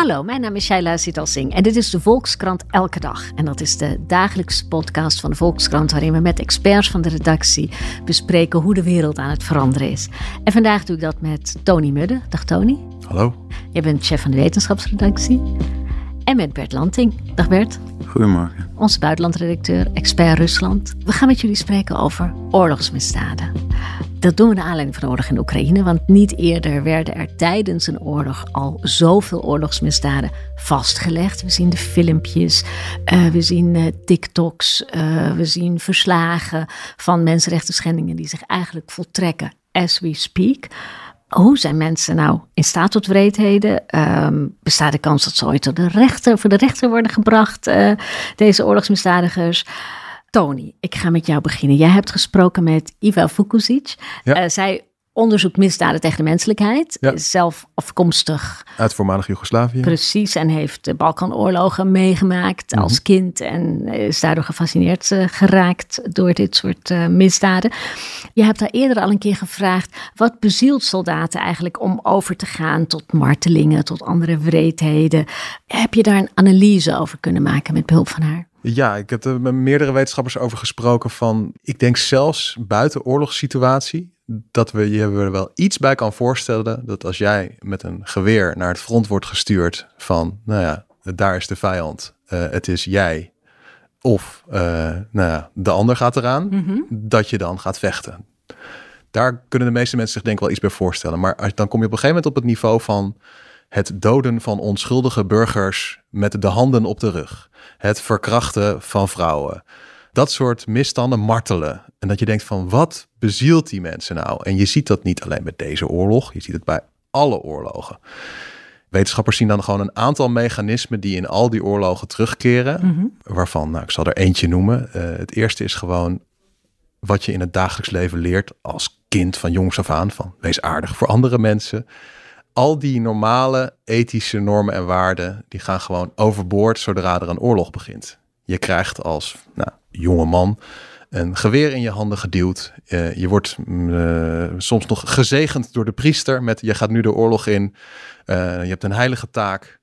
Hallo, mijn naam is Shaila Singh en dit is de Volkskrant Elke Dag. En dat is de dagelijkse podcast van de Volkskrant waarin we met experts van de redactie bespreken hoe de wereld aan het veranderen is. En vandaag doe ik dat met Tony Mudde. Dag Tony. Hallo. Je bent chef van de wetenschapsredactie. En met Bert Lanting. Dag Bert. Goedemorgen. Onze buitenlandredacteur, expert Rusland. We gaan met jullie spreken over oorlogsmisdaden. Dat doen we naar aanleiding van de oorlog in Oekraïne, want niet eerder werden er tijdens een oorlog al zoveel oorlogsmisdaden vastgelegd. We zien de filmpjes, uh, we zien uh, TikToks, uh, we zien verslagen van mensenrechten schendingen die zich eigenlijk voltrekken as we speak. Hoe zijn mensen nou in staat tot wreedheden? Um, bestaat de kans dat ze ooit door de rechter, voor de rechter worden gebracht, uh, deze oorlogsmisdadigers? Tony, ik ga met jou beginnen. Jij hebt gesproken met Iva Fukuzic. Ja. Uh, zij onderzoekt misdaden tegen de menselijkheid. Ja. Is zelf afkomstig. Uit voormalig Joegoslavië. Precies, en heeft de Balkanoorlogen meegemaakt als Mhm. kind. En is daardoor gefascineerd uh, geraakt door dit soort uh, misdaden. Je hebt daar eerder al een keer gevraagd. Wat bezielt soldaten eigenlijk om over te gaan tot martelingen, tot andere wreedheden? Heb je daar een analyse over kunnen maken met behulp van haar? Ja, ik heb er met meerdere wetenschappers over gesproken van, ik denk zelfs buiten oorlogssituatie, dat we je er wel iets bij kan voorstellen dat als jij met een geweer naar het front wordt gestuurd van, nou ja, daar is de vijand, uh, het is jij of uh, nou ja, de ander gaat eraan, mm -hmm. dat je dan gaat vechten. Daar kunnen de meeste mensen zich denk ik wel iets bij voorstellen. Maar als, dan kom je op een gegeven moment op het niveau van het doden van onschuldige burgers met de handen op de rug. Het verkrachten van vrouwen. Dat soort misstanden martelen. En dat je denkt van wat bezielt die mensen nou? En je ziet dat niet alleen bij deze oorlog. Je ziet het bij alle oorlogen. Wetenschappers zien dan gewoon een aantal mechanismen die in al die oorlogen terugkeren. Mm -hmm. Waarvan, nou, ik zal er eentje noemen. Uh, het eerste is gewoon wat je in het dagelijks leven leert als kind van jongs af aan. Van wees aardig voor andere mensen al die normale ethische normen en waarden, die gaan gewoon overboord zodra er een oorlog begint. Je krijgt als nou, jonge man een geweer in je handen geduwd. Uh, je wordt uh, soms nog gezegend door de priester met je gaat nu de oorlog in. Uh, je hebt een heilige taak.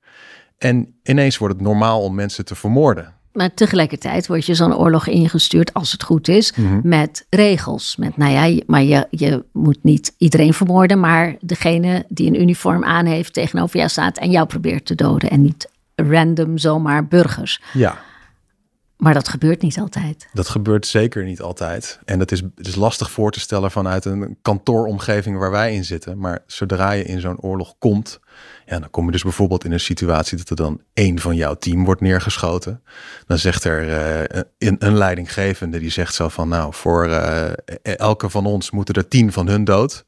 En ineens wordt het normaal om mensen te vermoorden. Maar tegelijkertijd word je zo'n oorlog ingestuurd, als het goed is, mm -hmm. met regels. Met, nou ja, maar je, je moet niet iedereen vermoorden, maar degene die een uniform aan heeft tegenover jou staat en jou probeert te doden. En niet random zomaar burgers. Ja. Maar dat gebeurt niet altijd. Dat gebeurt zeker niet altijd. En het is, het is lastig voor te stellen vanuit een kantooromgeving waar wij in zitten. Maar zodra je in zo'n oorlog komt, ja, dan kom je dus bijvoorbeeld in een situatie dat er dan één van jouw team wordt neergeschoten. Dan zegt er uh, een, een leidinggevende die zegt zo van nou, voor uh, elke van ons moeten er tien van hun dood.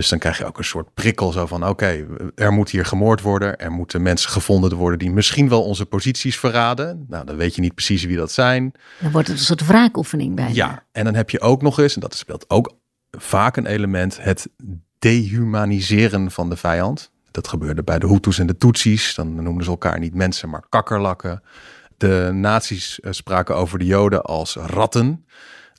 Dus dan krijg je ook een soort prikkel zo van oké, okay, er moet hier gemoord worden. Er moeten mensen gevonden worden die misschien wel onze posities verraden. Nou, dan weet je niet precies wie dat zijn. Dan wordt het een soort wraakoefening bij. Ja, en dan heb je ook nog eens, en dat speelt ook vaak een element, het dehumaniseren van de vijand. Dat gebeurde bij de Hutus en de Tutsis. Dan noemden ze elkaar niet mensen, maar kakkerlakken. De nazi's spraken over de Joden als ratten.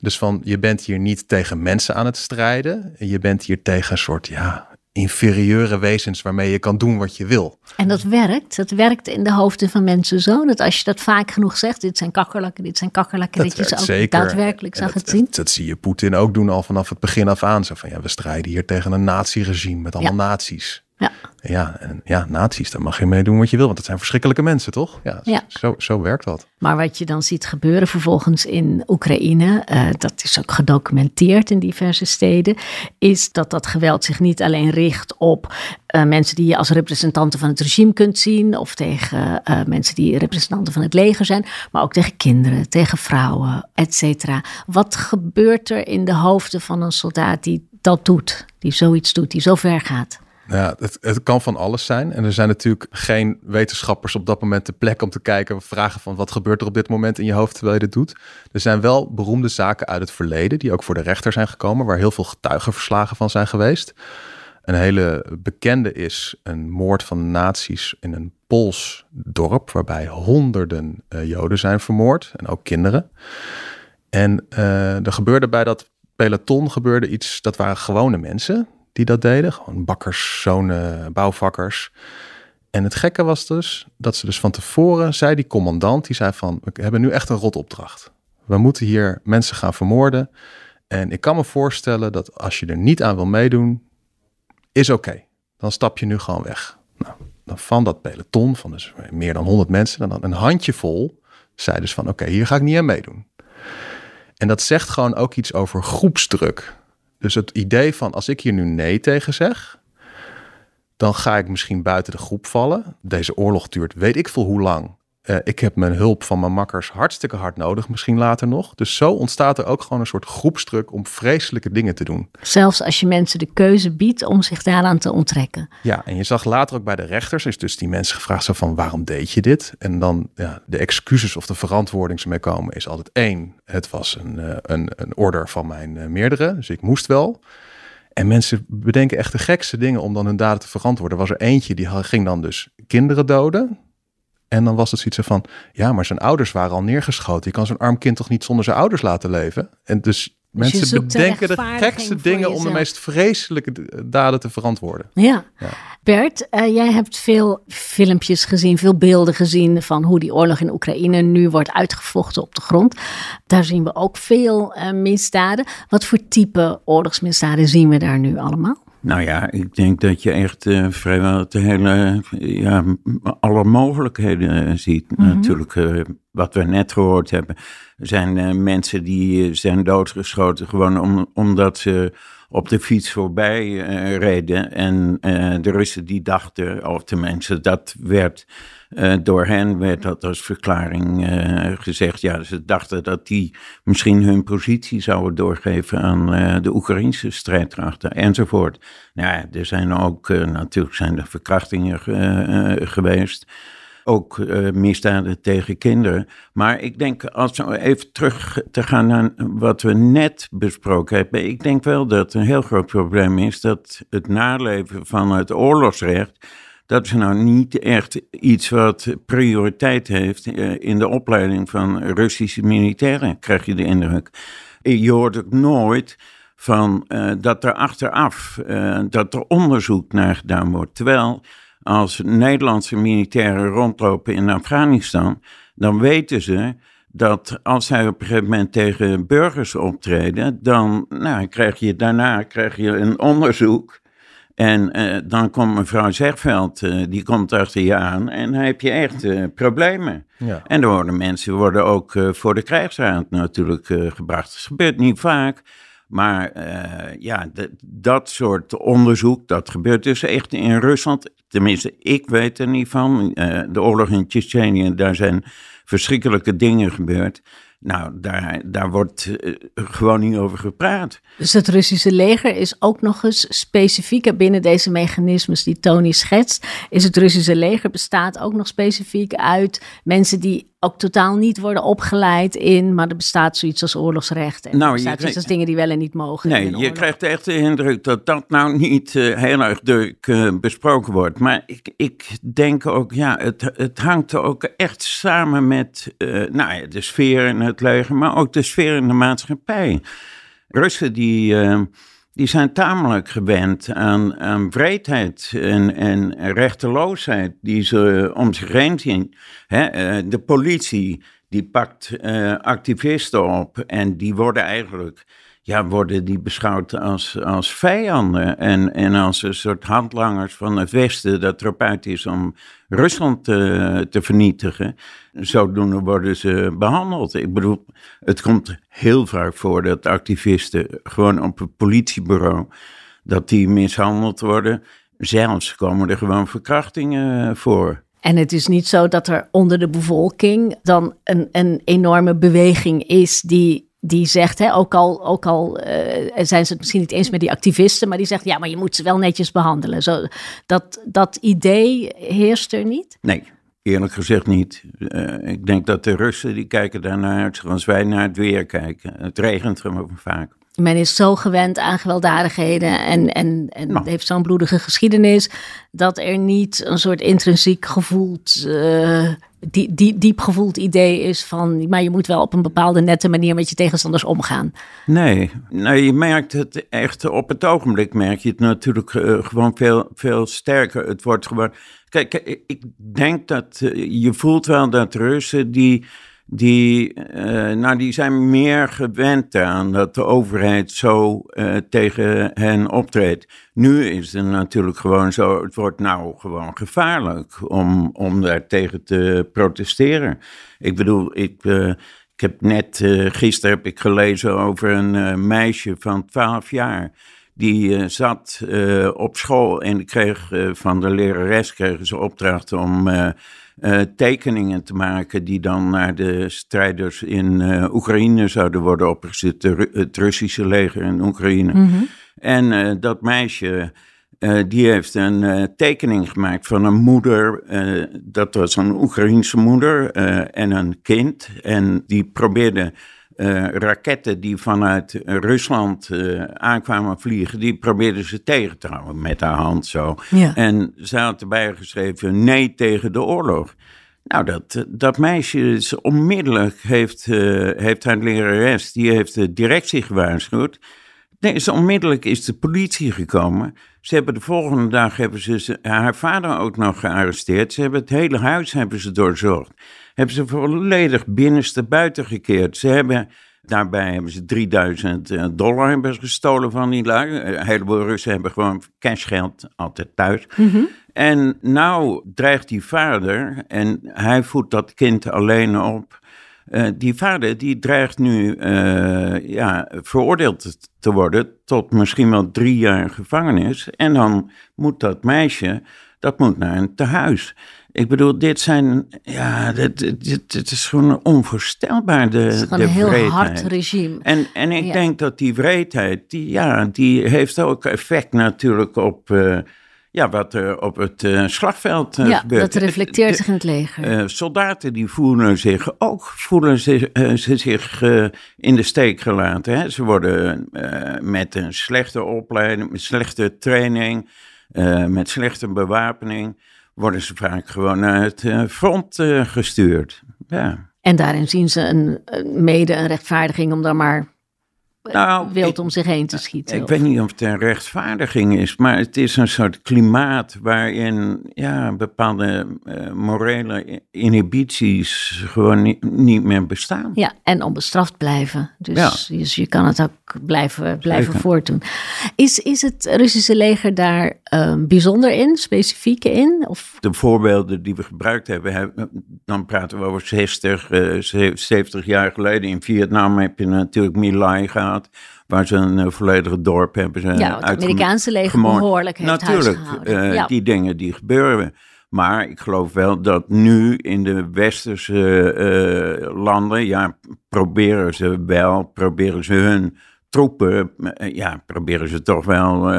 Dus van, je bent hier niet tegen mensen aan het strijden. Je bent hier tegen een soort, ja, inferieure wezens waarmee je kan doen wat je wil. En dat werkt. Dat werkt in de hoofden van mensen zo. Dat als je dat vaak genoeg zegt, dit zijn kakkerlakken, dit zijn kakkerlakken. Dat, dat je ze ook zeker. daadwerkelijk zag het zien. Dat, dat, zie je Poetin ook doen al vanaf het begin af aan. Zo van, ja, we strijden hier tegen een naziregime met allemaal ja. nazi's. Ja. Ja, en ja, nazi's, daar mag je mee doen wat je wil, want het zijn verschrikkelijke mensen, toch? Ja, ja. Zo, zo werkt dat. Maar wat je dan ziet gebeuren vervolgens in Oekraïne, uh, dat is ook gedocumenteerd in diverse steden, is dat dat geweld zich niet alleen richt op uh, mensen die je als representanten van het regime kunt zien, of tegen uh, mensen die representanten van het leger zijn, maar ook tegen kinderen, tegen vrouwen, et cetera. Wat gebeurt er in de hoofden van een soldaat die dat doet, die zoiets doet, die zo ver gaat? Ja, het, het, kan van alles zijn. En er zijn natuurlijk geen wetenschappers op dat moment te plek om te kijken, vragen van wat gebeurt er op dit moment in je hoofd terwijl je dit doet. Er zijn wel beroemde zaken uit het verleden, die ook voor de rechter zijn gekomen, waar heel veel getuigenverslagen van zijn geweest. Een hele bekende is een moord van de nazi's in een Pools dorp, waarbij honderden uh, Joden zijn vermoord en ook kinderen. En uh, er gebeurde bij dat peloton gebeurde iets, dat waren gewone mensen die dat deden. Gewoon bakkers, zonen, bouwvakkers. En het gekke was dus dat ze dus van tevoren zei die commandant, die zei van, we hebben nu echt een rotopdracht. We moeten hier mensen gaan vermoorden. En ik kan me voorstellen dat als je er niet aan wil meedoen, is oké. Dan stap je nu gewoon weg. Nou, dan van dat peloton, van dus meer dan 100 mensen, dan een handjevol zei dus van oké, hier ga ik niet aan meedoen. En dat zegt gewoon ook iets over groepsdruk. Dus het idee van als ik hier nu nee tegen zeg, dan ga ik misschien buiten de groep vallen. Deze oorlog duurt weet ik veel hoe lang. Uh, ik heb mijn hulp van mijn makkers hartstikke hard nodig, misschien later nog. Dus zo ontstaat er ook gewoon een soort groepsdruk om vreselijke dingen te doen. Zelfs als je mensen de keuze biedt om zich daaraan te onttrekken. Ja, en je zag later ook bij de rechters, is dus die mensen gevraagd zo van waarom deed je dit? En dan ja, de excuses of de verantwoording ze mee komen is altijd één. Het was een, uh, een, een order van mijn uh, meerdere, dus ik moest wel. En mensen bedenken echt de gekste dingen om dan hun daden te verantwoorden. Er was er eentje die ging dan dus kinderen doden. En dan was het zoiets van, ja, maar zijn ouders waren al neergeschoten. Je kan zo'n arm kind toch niet zonder zijn ouders laten leven? En dus, dus mensen bedenken de, gekste dingen om de meest vreselijke daden te verantwoorden. Ja. ja. Bert, uh, jij hebt veel filmpjes gezien, veel beelden gezien van hoe die oorlog in Oekraïne nu wordt uitgevochten op de grond. Daar zien we ook veel uh, misdaden. Wat voor type oorlogsmisdaden zien we daar nu allemaal? Nou ja, ik denk dat je echt uh, vrijwel het hele, ja, alle mogelijkheden uh, ziet. Mm -hmm. Natuurlijk, uh, wat we net gehoord hebben, zijn mensen die zijn doodgeschoten gewoon om, omdat ze op de fiets voorbij reden. En de Russen die dachten, of tenminste dat werd uh, door hen werd dat als verklaring uh, gezegd. Ja, ze dachten dat die misschien hun positie zouden doorgeven aan uh, de Oekraïnse strijdkrachten enzovoort. Nou ja, er zijn ook natuurlijk zijn er verkrachtingen geweest. Ook misdaden tegen kinderen. Maar ik denk, als we even terug te gaan naar wat we net besproken hebben. Ik denk wel dat een heel groot probleem is dat het naleven van het oorlogsrecht dat is nou niet echt iets wat prioriteit heeft eh, in de opleiding van Russische militairen, krijg je de indruk. Je hoort ook nooit van uh, dat er achteraf, uh, dat er onderzoek naar gedaan wordt. Terwijl als Nederlandse militairen rondlopen in Afghanistan, dan weten ze dat als zij op een gegeven moment tegen burgers optreden, dan nou, krijg je daarna krijg je een onderzoek en uh, dan komt mevrouw Zegveld, uh, die komt achter je aan en dan heb je echt uh, problemen. Ja. En er worden mensen worden ook voor de krijgsraad natuurlijk gebracht. Dat gebeurt niet vaak, maar ja, dat soort onderzoek, dat gebeurt dus echt in Rusland. Tenminste, ik weet er niet van. de oorlog in Tsjetsjenië, daar zijn verschrikkelijke dingen gebeurd. Nou, daar, daar wordt uh, gewoon niet over gepraat. Dus het Russische leger is ook nog eens specifieker binnen deze mechanismes die Tony schetst. Is het Russische leger bestaat ook nog specifiek uit mensen die ook totaal niet worden opgeleid in, maar er bestaat zoiets als oorlogsrecht. En nou, er bestaat zoiets als dingen die wel en niet mogen. Nee, je krijgt echt de indruk dat dat nou niet uh, heel erg druk uh, besproken wordt. Maar ik, ik denk ook, ja, het, het hangt ook echt samen met uh, nou ja, de sfeer in het leger, maar ook de sfeer in de maatschappij. Russen die die zijn tamelijk gewend aan, aan wreedheid en, en rechteloosheid die ze om zich heen zien. Eh, de politie die pakt uh, activisten op en die worden eigenlijk ja, worden die beschouwd als, als vijanden en, en als een soort handlangers van het Westen dat erop uit is om Rusland te, te vernietigen. Zodoende worden ze behandeld. Ik bedoel, het komt heel vaak voor dat activisten gewoon op het politiebureau, dat die mishandeld worden. Zelfs komen er gewoon verkrachtingen voor. En het is niet zo dat er onder de bevolking dan een, een enorme beweging is die die zegt, hè, ook al, ook al uh, zijn ze het misschien niet eens met die activisten, maar die zegt, ja, maar je moet ze wel netjes behandelen. Zo, dat, dat idee heerst er niet? Nee, eerlijk gezegd niet. Uh, ik denk dat de Russen, die kijken daarnaar zoals wij naar het weer kijken. Het regent gewoon vaak. Men is zo gewend aan gewelddadigheden en, en, en Nou. heeft zo'n bloedige geschiedenis, dat er niet een soort intrinsiek gevoeld, eh, die, die, diep gevoeld idee is van, maar je moet wel op een bepaalde nette manier met je tegenstanders omgaan. Nee, nou, je merkt het echt op het ogenblik merk je het natuurlijk eh, gewoon veel, veel sterker. Het wordt gewoon. Kijk, ik- denk dat eh, je voelt wel dat Russen die. Die, eh, nou, die zijn meer gewend aan dat de overheid zo eh, tegen hen optreedt. Nu is het natuurlijk gewoon zo, het wordt nou gewoon gevaarlijk om, om daar tegen te protesteren. Ik bedoel, ik, eh, ik heb net, gisteren heb ik gelezen over een meisje van 12 jaar. Die zat op school en kreeg van de lerares kregen ze opdracht om eh, tekeningen te maken die dan naar de strijders in eh, Oekraïne zouden worden opgezet, het Russische leger in Oekraïne. En eh, dat meisje, die heeft een tekening gemaakt van een moeder. dat was een Oekraïense moeder en een kind. En die probeerde eh, raketten die vanuit Rusland eh, aankwamen vliegen, die probeerden ze tegen te houden met haar hand zo. Ja. En ze had erbij geschreven nee tegen de oorlog. Nou, dat, dat meisje is onmiddellijk heeft, eh, heeft haar lerares, die heeft de directie gewaarschuwd. Nee, is onmiddellijk is de politie gekomen. Ze hebben de volgende dag hebben ze haar vader ook nog gearresteerd. Ze hebben het hele huis hebben ze doorzocht. Hebben ze volledig binnenste buiten gekeerd. Ze hebben, daarbij hebben ze 3000 eh, dollar hebben ze gestolen van die lui. Een heleboel Russen hebben gewoon cashgeld altijd thuis. En nou dreigt die vader, en hij voedt dat kind alleen op. eh, die vader die dreigt nu eh, ja, veroordeeld te worden tot misschien wel drie jaar gevangenis. En dan moet dat meisje, dat moet naar een tehuis. Ik bedoel, dit zijn, ja, dit, dit, dit is gewoon onvoorstelbaar, de, Het is gewoon de een heel hard regime. En, en ik Ja. denk dat die wreedheid, die, ja, die heeft ook effect natuurlijk op, eh, ja, wat er op het eh, slagveld eh, ja, gebeurt. dat reflecteert zich in het leger. eh, soldaten die voelen zich ook voelen zich, eh, ze zich eh, in de steek gelaten. Hè? Ze worden eh, met een slechte opleiding, met slechte training, eh, met slechte bewapening, worden ze vaak gewoon naar het eh, front eh, gestuurd. Ja. En daarin zien ze een- mede een rechtvaardiging om dan maar Nou, wild ik- om zich heen te schieten. Ik Of- weet niet of het een rechtvaardiging is, maar het is een soort klimaat waarin ja, bepaalde eh, morele inhibities gewoon niet, niet meer bestaan. Ja, en onbestraft blijven. Dus, Ja. dus je kan het ook blijven, blijven Zeker. voortdoen. Is, is het Russische leger daar ehm, bijzonder in, specifiek in? Of, De voorbeelden die we gebruikt hebben, hebben- dan praten we over 60, eh, ze- 70 jaar geleden. In Vietnam heb je natuurlijk My Lai gehad, waar ze een eh, volledige dorp hebben ze ja, het Amerikaanse leger behoorlijk heeft Natuurlijk, eh, ja. die dingen die gebeuren. Maar ik geloof wel dat nu in de westerse eh, landen, ja, proberen ze wel, proberen ze hun troepen, ja, proberen ze toch wel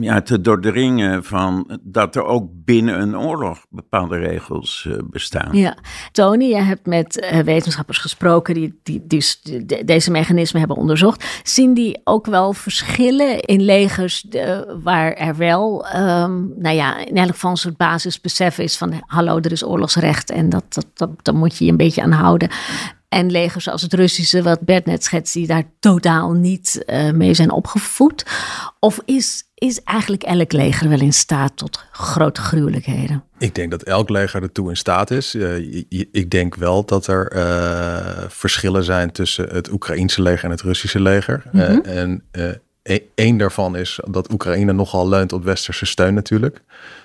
ja, te doordringen van dat er ook binnen een oorlog bepaalde regels eh, bestaan. Ja, Tony, je hebt met eh, wetenschappers gesproken die, die, de- deze mechanismen hebben onderzocht. Zien die ook wel verschillen in legers eh, waar er wel, ehm, nou ja, in elk geval een soort basisbesef is van hallo, er is oorlogsrecht en dat, dat, dat, daar moet je je een beetje aan houden. En legers zoals het Russische, wat Bert net schetst, die daar totaal niet eh, mee zijn opgevoed. Of is, is eigenlijk elk leger wel in staat tot grote gruwelijkheden? Ik denk dat elk leger ertoe in staat is. Eh, ik denk wel dat er eh, verschillen zijn tussen het Oekraïense leger en het Russische leger. Eh, en e- één daarvan is dat Oekraïne nogal leunt op westerse steun natuurlijk.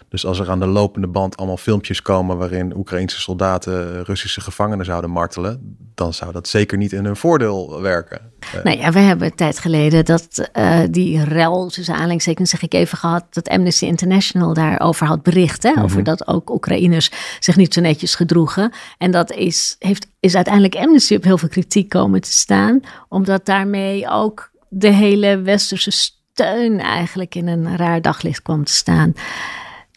Dus als er aan de lopende band allemaal filmpjes komen waarin Oekraïense soldaten Russische gevangenen zouden martelen, dan zou dat zeker niet in hun voordeel werken. Eh, Nou ja, we hebben een tijd geleden dat eh, die rel, tussen aanhalingstekens zeg ik even gehad, dat Amnesty International daarover had bericht. Hè, Over dat ook Oekraïners zich niet zo netjes gedroegen. En dat is, heeft, is uiteindelijk Amnesty op heel veel kritiek komen te staan, omdat daarmee ook de hele westerse steun eigenlijk in een raar daglicht kwam te staan.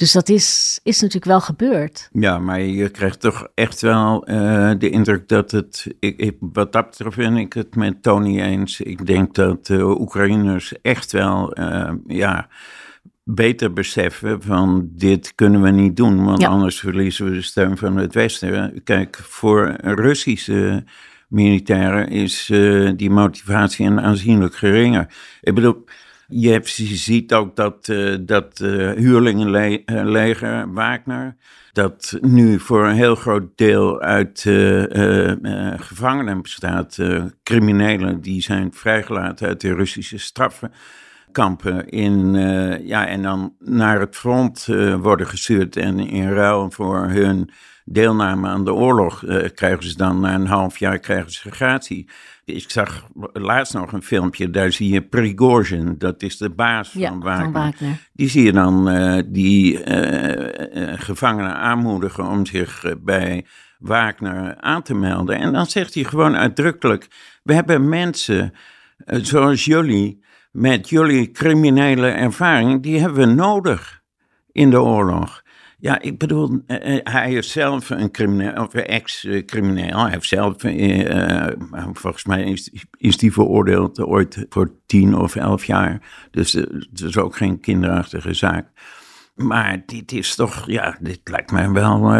Dus dat is, is natuurlijk wel gebeurd. Ja, maar je krijgt toch echt wel uh, de indruk dat het. Ik, ik, wat dat betreft vind ik het met Tony eens. Ik denk dat de Oekraïners echt wel. Uh, ja, beter beseffen van dit kunnen we niet doen, want anders verliezen we de steun van het Westen. Kijk, voor Russische militairen is uh, die motivatie een aanzienlijk geringer. Ik bedoel, je, hebt, ziet ook dat uh, dat uh, huurlingenleger Wagner, dat nu voor een heel groot deel uit gevangenen bestaat, criminelen die zijn vrijgelaten uit de Russische straffen kampen in, uh, ja, en dan naar het front uh, worden gestuurd. En in ruil voor hun deelname aan de oorlog uh, krijgen ze dan na een half jaar krijgen ze gratie. Ik zag laatst nog een filmpje, daar zie je Prigozhin, dat is de baas ja, van, Wagner. van, Wagner. Die zie je dan die gevangenen aanmoedigen om zich bij Wagner aan te melden. En dan zegt hij gewoon uitdrukkelijk, we hebben mensen zoals jullie met jullie criminele ervaring, die hebben we nodig in de oorlog. Ja, ik bedoel, uh, hij is zelf een crimineel, of ex-crimineel. Hij heeft zelf, uh, volgens mij is, die veroordeeld ooit voor tien of elf jaar. Dus het is ook geen kinderachtige zaak. Maar dit is toch, ja, dit lijkt mij wel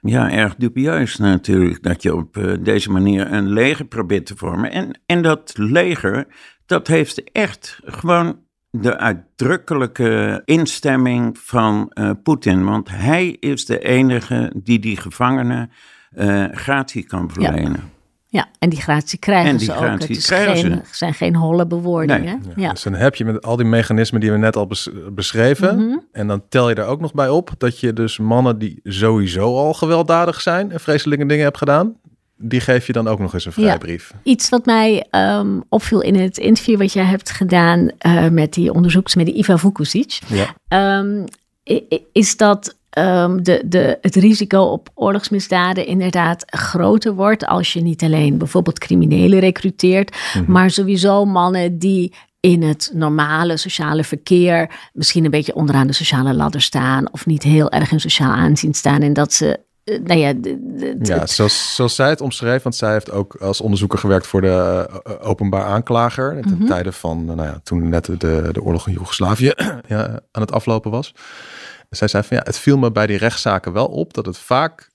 ja, erg dubieus natuurlijk. Dat je op deze manier een leger probeert te vormen. En, en dat leger, dat heeft echt gewoon de uitdrukkelijke instemming van uh, Poetin. Want hij is de enige die die gevangenen uh, gratie kan verlenen. Ja. Ja, en die gratie krijgen en die ze gratie ook. Het krijgen geen, ze. zijn geen holle bewoordingen. Ja, Ja. Dus dan heb je met al die mechanismen die we net al bes- beschreven. Mhm. En dan tel je er ook nog bij op dat je dus mannen die sowieso al gewelddadig zijn en vreselijke dingen hebt gedaan, die geef je dan ook nog eens een vrijbrief. Iets wat mij ehm, opviel in het interview wat jij hebt gedaan eh, met die onderzoekers, met die Iva Vukusic, Ja. ehm, is dat ehm, de, de, het risico op oorlogsmisdaden inderdaad groter wordt als je niet alleen bijvoorbeeld criminelen recruteert, maar sowieso mannen die in het normale sociale verkeer misschien een beetje onderaan de sociale ladder staan of niet heel erg in sociaal aanzien staan en dat ze, eh, nou ja, Ja, zoals, zoals zij het omschreef, want zij heeft ook als onderzoeker gewerkt voor de eh, openbaar aanklager. Ten tijde van, eh, nou ja, toen net de, de oorlog in Joegoslavië ja, aan het aflopen was. Zij zei van ja, het viel me bij die rechtszaken wel op dat het vaak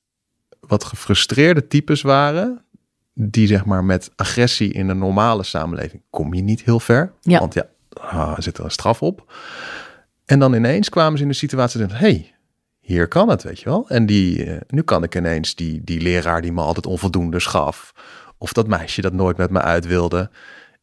wat gefrustreerde types waren. Die zeg maar met agressie in een normale samenleving kom je niet heel ver. Ja. Want ja, ah, er zit er een straf op. En dan ineens kwamen ze in de situatie dat, hey, hier kan het, weet je wel. En die, eh, nu kan ik ineens die, die leraar die me altijd onvoldoende gaf. Of dat meisje dat nooit met me uit wilde.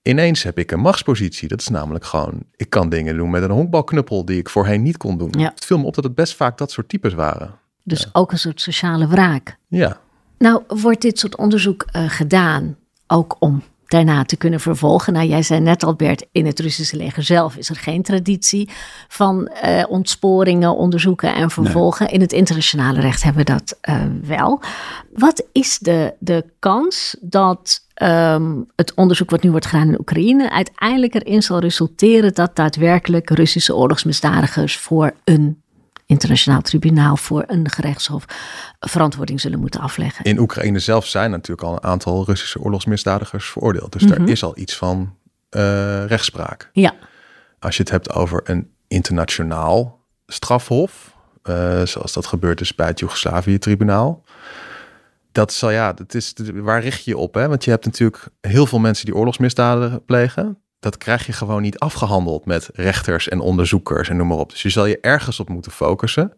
Ineens heb ik een machtspositie. Dat is namelijk gewoon, ik kan dingen doen met een honkbalknuppel die ik voorheen niet kon doen. Ja. Het viel me op dat het best vaak dat soort types waren. dus ook een soort sociale wraak. Ja, Nou, wordt dit soort onderzoek eh, gedaan ook om daarna te kunnen vervolgen? Nou, jij zei net al, Bert, in het Russische leger zelf is er geen traditie van eh, ontsporingen, onderzoeken en vervolgen. In het internationale recht hebben we dat eh, wel. Wat is de, de kans dat ehm, het onderzoek wat nu wordt gedaan in Oekraïne uiteindelijk erin zal resulteren dat daadwerkelijk Russische oorlogsmisdadigers voor een internationaal tribunaal voor een gerechtshof verantwoording zullen moeten afleggen. in Oekraïne zelf zijn natuurlijk al een aantal Russische oorlogsmisdadigers veroordeeld. Dus Mhm. daar is al iets van eh, rechtspraak. Ja, Als je het hebt over een internationaal strafhof, eh, zoals dat gebeurd is bij het Joegoslavië-tribunaal. Dat zal ja, dat is, waar richt je je op? Hè? Want je hebt natuurlijk heel veel mensen die oorlogsmisdaden plegen. Dat krijg je gewoon niet afgehandeld met rechters en onderzoekers en noem maar op. Dus je zal je ergens op moeten focussen.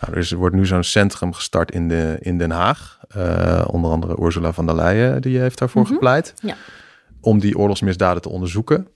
Nou, er is- er wordt nu zo'n centrum gestart in, de, in Den Haag. Eh, onder andere Ursula van der Leyen, die heeft daarvoor gepleit. Ja. Om die oorlogsmisdaden te onderzoeken.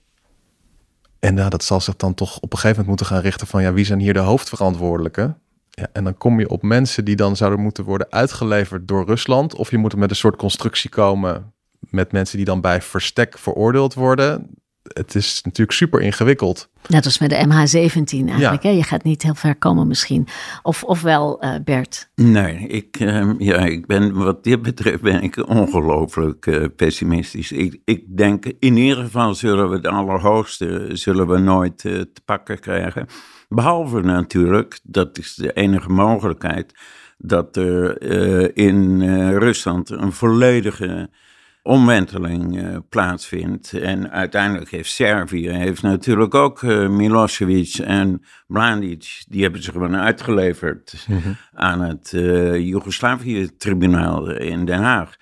En ja, dat zal zich dan toch op een gegeven moment moeten gaan richten van ja, wie zijn hier de hoofdverantwoordelijken? Ja, en dan kom je op mensen die dan zouden moeten worden uitgeleverd door Rusland. Of je moet er met een soort constructie komen met mensen die dan bij verstek veroordeeld worden. Het is natuurlijk super ingewikkeld. Net als met de MH17 eigenlijk. Hè? Je gaat niet heel ver komen misschien. Of, of wel, uh, Bert? Nee, ik, uh, ja, ik ben, wat dit betreft ben ik ongelooflijk uh, pessimistisch. Ik, ik denk in ieder geval zullen we het allerhoogste zullen we nooit eh, te pakken krijgen. Behalve natuurlijk, dat is de enige mogelijkheid, dat er in Rusland een volledige omwenteling uh, plaatsvindt. En uiteindelijk heeft Servië heeft natuurlijk ook uh, Milosevic en Mladic, die hebben zich gewoon uitgeleverd mhm. aan het uh, Joegoslavië-tribunaal in Den Haag.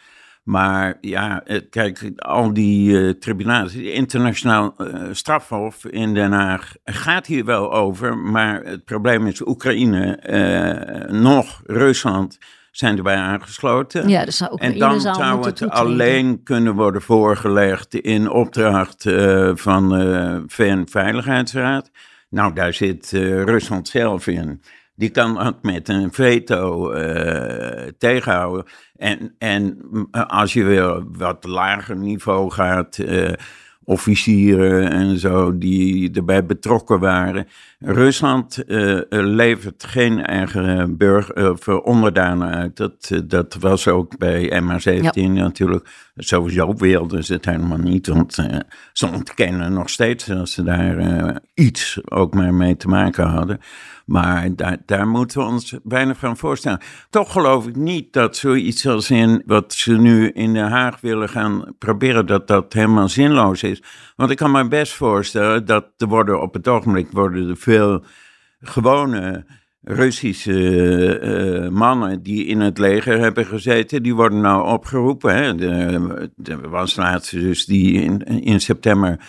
Maar ja, kijk, al die uh, tribunalen, het internationaal uh, strafhof in Den Haag gaat hier wel over. Maar het probleem is Oekraïne, uh, nog Rusland zijn erbij aangesloten. Ja, dus en dan zou het alleen kunnen worden voorgelegd in opdracht uh, van de uh, VN-veiligheidsraad. Nou, daar zit uh, Rusland zelf in. Die kan het met een veto uh, tegenhouden. En, en als je weer wat lager niveau gaat, officieren en zo die erbij betrokken waren. Rusland uh, levert geen eigen burger, uh, onderdanen uit. Dat, uh, dat was ook bij MH17 ja. natuurlijk. Sowieso wilden ze het helemaal niet, want ze ontkennen nog steeds dat ze daar iets ook maar mee te maken hadden. Maar daar, daar moeten we ons weinig van voorstellen. Toch geloof ik niet dat zoiets als in wat ze nu in Den Haag willen gaan proberen, dat dat helemaal zinloos is. Want ik kan me best voorstellen dat er worden op het ogenblik worden er veel gewone Russische uh, mannen die in het leger hebben gezeten, die worden nou opgeroepen. Hè. Er was laatst dus die in, in september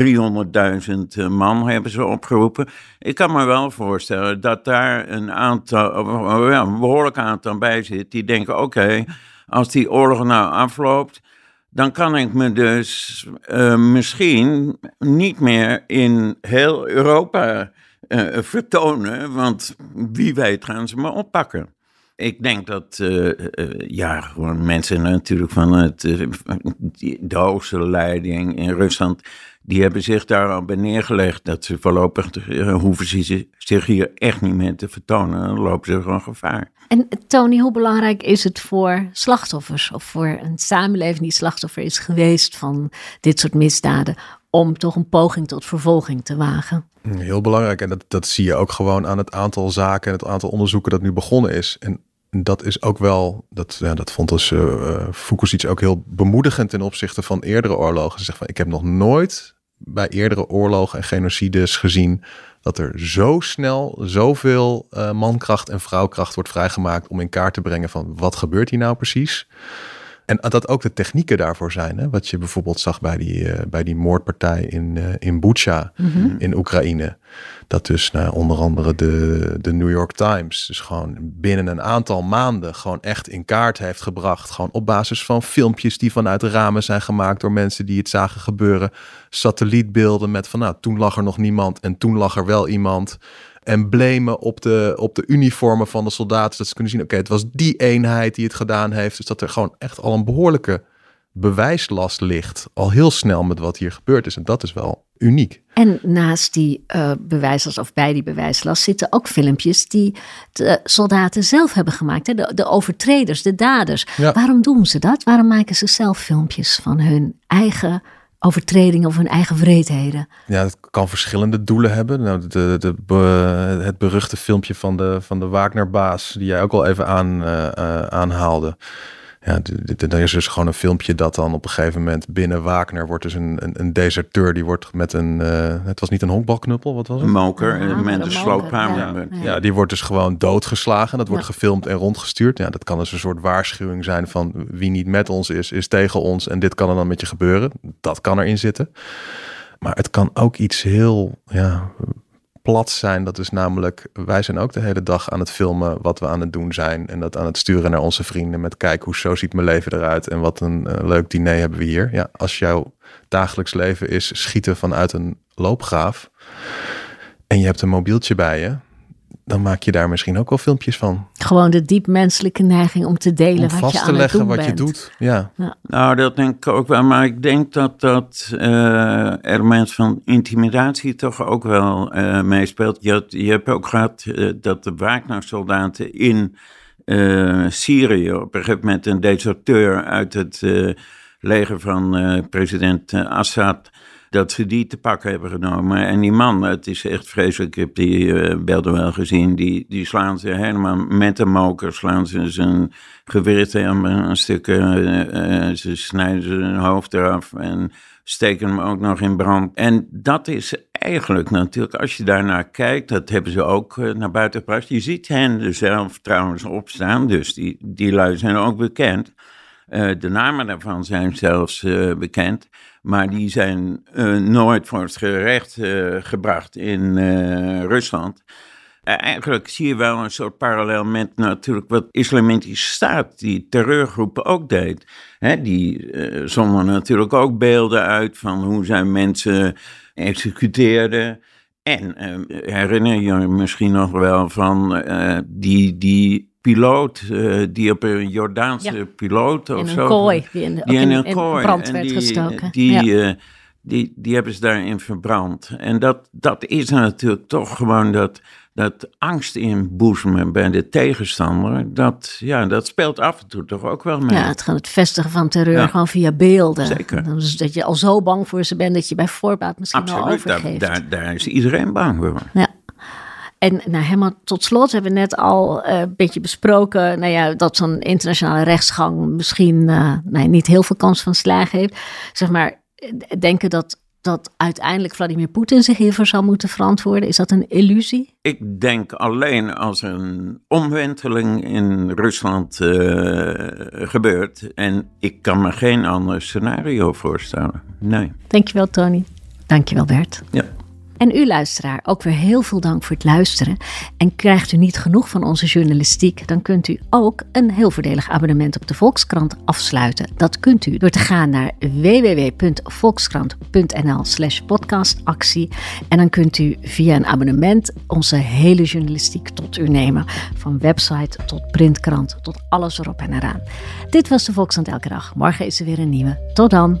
300.000 man hebben ze opgeroepen. Ik kan me wel voorstellen dat daar een aantal, ja, behoorlijk aantal bij zit, die denken, oké, als die oorlog nou afloopt, dan kan ik me dus uh, misschien niet meer in heel Europa uh, vertonen, want wie weet gaan ze me oppakken. Ik denk dat uh, ja, gewoon mensen natuurlijk van het, de hoogste leiding in Rusland, die hebben zich daar al bij neergelegd dat ze voorlopig hoeven ze zich hier echt niet meer te vertonen. Dan lopen ze gewoon gevaar. En Tony, hoe belangrijk is het voor slachtoffers of voor een samenleving die slachtoffer is geweest van dit soort misdaden, om toch een poging tot vervolging te wagen? Heel belangrijk. En dat, dat zie je ook gewoon aan het aantal zaken en het aantal onderzoeken dat nu begonnen is. En dat is ook wel, dat, ja, dat vond dus uh, Foucault ook heel bemoedigend ten opzichte van eerdere oorlogen. Ze zegt van, ik heb nog nooit bij eerdere oorlogen en genocides gezien dat er zo snel zoveel uh, mankracht en vrouwkracht wordt vrijgemaakt om in kaart te brengen van wat gebeurt hier nou precies. En dat ook de technieken daarvoor zijn. Hè? Wat je bijvoorbeeld zag bij die, uh, bij die moordpartij in, uh, in Bucha mm-hmm. in Oekraïne. Dat dus nou, onder andere de, de New York Times dus gewoon binnen een aantal maanden gewoon echt in kaart heeft gebracht. Gewoon op basis van filmpjes die vanuit de ramen zijn gemaakt door mensen die het zagen gebeuren. Satellietbeelden met van nou toen lag er nog niemand en toen lag er wel iemand emblemen op de, op de uniformen van de soldaten. Dat ze kunnen zien, oké, het was die eenheid die het gedaan heeft. Dus dat er gewoon echt al een behoorlijke bewijslast ligt. Al heel snel met wat hier gebeurd is. En dat is wel uniek. En naast die uh, bewijslast of bij die bewijslast zitten ook filmpjes die de soldaten zelf hebben gemaakt. Hè? De, de overtreders, de daders. Waarom doen ze dat? Waarom maken ze zelf filmpjes van hun eigen overtredingen of hun eigen vreedheden. Ja, het kan verschillende doelen hebben. Nou, de, de, het beruchte filmpje van de, van de Wagner-baas, die jij ook al even aan, uh, aanhaalde ja, er is dus gewoon een filmpje dat dan op een gegeven moment binnen Wagner wordt dus een, een, een deserteur die wordt met een, uh, het was niet een honkbalknuppel, wat was het? Een moker, ja, met een sloophamer. Ja, ja, die wordt dus gewoon doodgeslagen. Dat wordt gefilmd en rondgestuurd. Ja, dat kan dus een soort waarschuwing zijn van wie niet met ons is, is tegen ons en dit kan er dan met je gebeuren. Dat kan erin zitten. Maar het kan ook iets heel ja, plat zijn. Dat is namelijk, wij zijn ook de hele dag aan het filmen wat we aan het doen zijn. En dat aan het sturen naar onze vrienden met kijk hoe zo ziet mijn leven eruit. En wat een uh, leuk diner hebben we hier. Ja, als jouw dagelijks leven is schieten vanuit een loopgraaf. En je hebt een mobieltje bij je. Dan maak je daar misschien ook wel filmpjes van. Gewoon de diep menselijke neiging om te delen Om wat vast je te aan het leggen doen wat bent. je doet. Ja. Nou, dat denk ik ook wel. Maar ik denk dat dat eh, element van intimidatie toch ook wel eh, meespeelt. Je, had- je hebt ook gehad eh, dat de Wagner-soldaten in eh, Syrië op een gegeven moment een deserteur uit het eh, leger van eh, president Assad dat ze die te pakken hebben genomen. En die man, het is echt vreselijk, ik heb die eh, beelden wel gezien, die, die slaan ze helemaal met een moker, slaan ze zijn gewricht helemaal een stuk, eh, ze snijden zijn hoofd eraf en steken hem ook nog in brand. En dat is eigenlijk natuurlijk, als je daarnaar kijkt, dat hebben ze ook naar buiten gebracht. Je ziet hen er zelf trouwens opstaan, dus die, die lui zijn ook bekend. Eh, de namen daarvan zijn zelfs eh, bekend, maar die zijn eh, nooit voor het gerecht gebracht in Rusland. Eigenlijk zie je wel een soort parallel met natuurlijk wat Islamitische Staat, die terreurgroepen ook deed. Hè, die zonden natuurlijk ook beelden uit van hoe zij mensen executeerden. En herinner je je misschien nog wel van die, die piloot, eh, die op een Jordaanse Ja. piloot of In zo. een kooi die in, Die ook in in, een in kooi. brand en werd die, gestoken. Die, Ja. eh, die, die hebben ze daarin verbrand. En dat, dat is natuurlijk toch gewoon dat, dat angst inboezemen bij de tegenstander. Dat, ja, dat speelt af en toe toch ook wel mee. Ja, het gaat het vestigen van terreur Ja. gewoon via beelden. Zeker. Dus dat je al zo bang voor ze bent dat je bij voorbaat misschien al Absoluut, daar, overgeeft. daar, daar is iedereen bang voor. Ja. En nou, helemaal tot slot hebben we net al eh, een beetje besproken nou ja, dat zo'n internationale rechtsgang misschien eh, nee, niet heel veel kans van slagen heeft. Zeg maar, denken dat, dat uiteindelijk Vladimir Poetin zich hiervoor zal moeten verantwoorden. Is dat een illusie? Ik denk alleen als er een omwenteling in Rusland eh, gebeurt. En ik kan me geen ander scenario voorstellen. Nee. Dankjewel Tony. Dankjewel Bert. Ja. En u luisteraar, ook weer heel veel dank voor het luisteren. En krijgt u niet genoeg van onze journalistiek, dan kunt u ook een heel voordelig abonnement op de Volkskrant afsluiten. Dat kunt u door te gaan naar www.volkskrant.nl slash podcastactie. En dan kunt u via een abonnement onze hele journalistiek tot u nemen. Van website tot printkrant tot alles erop en eraan. Dit was de Volkskrant Elke Dag. Morgen is er weer een nieuwe. Tot dan.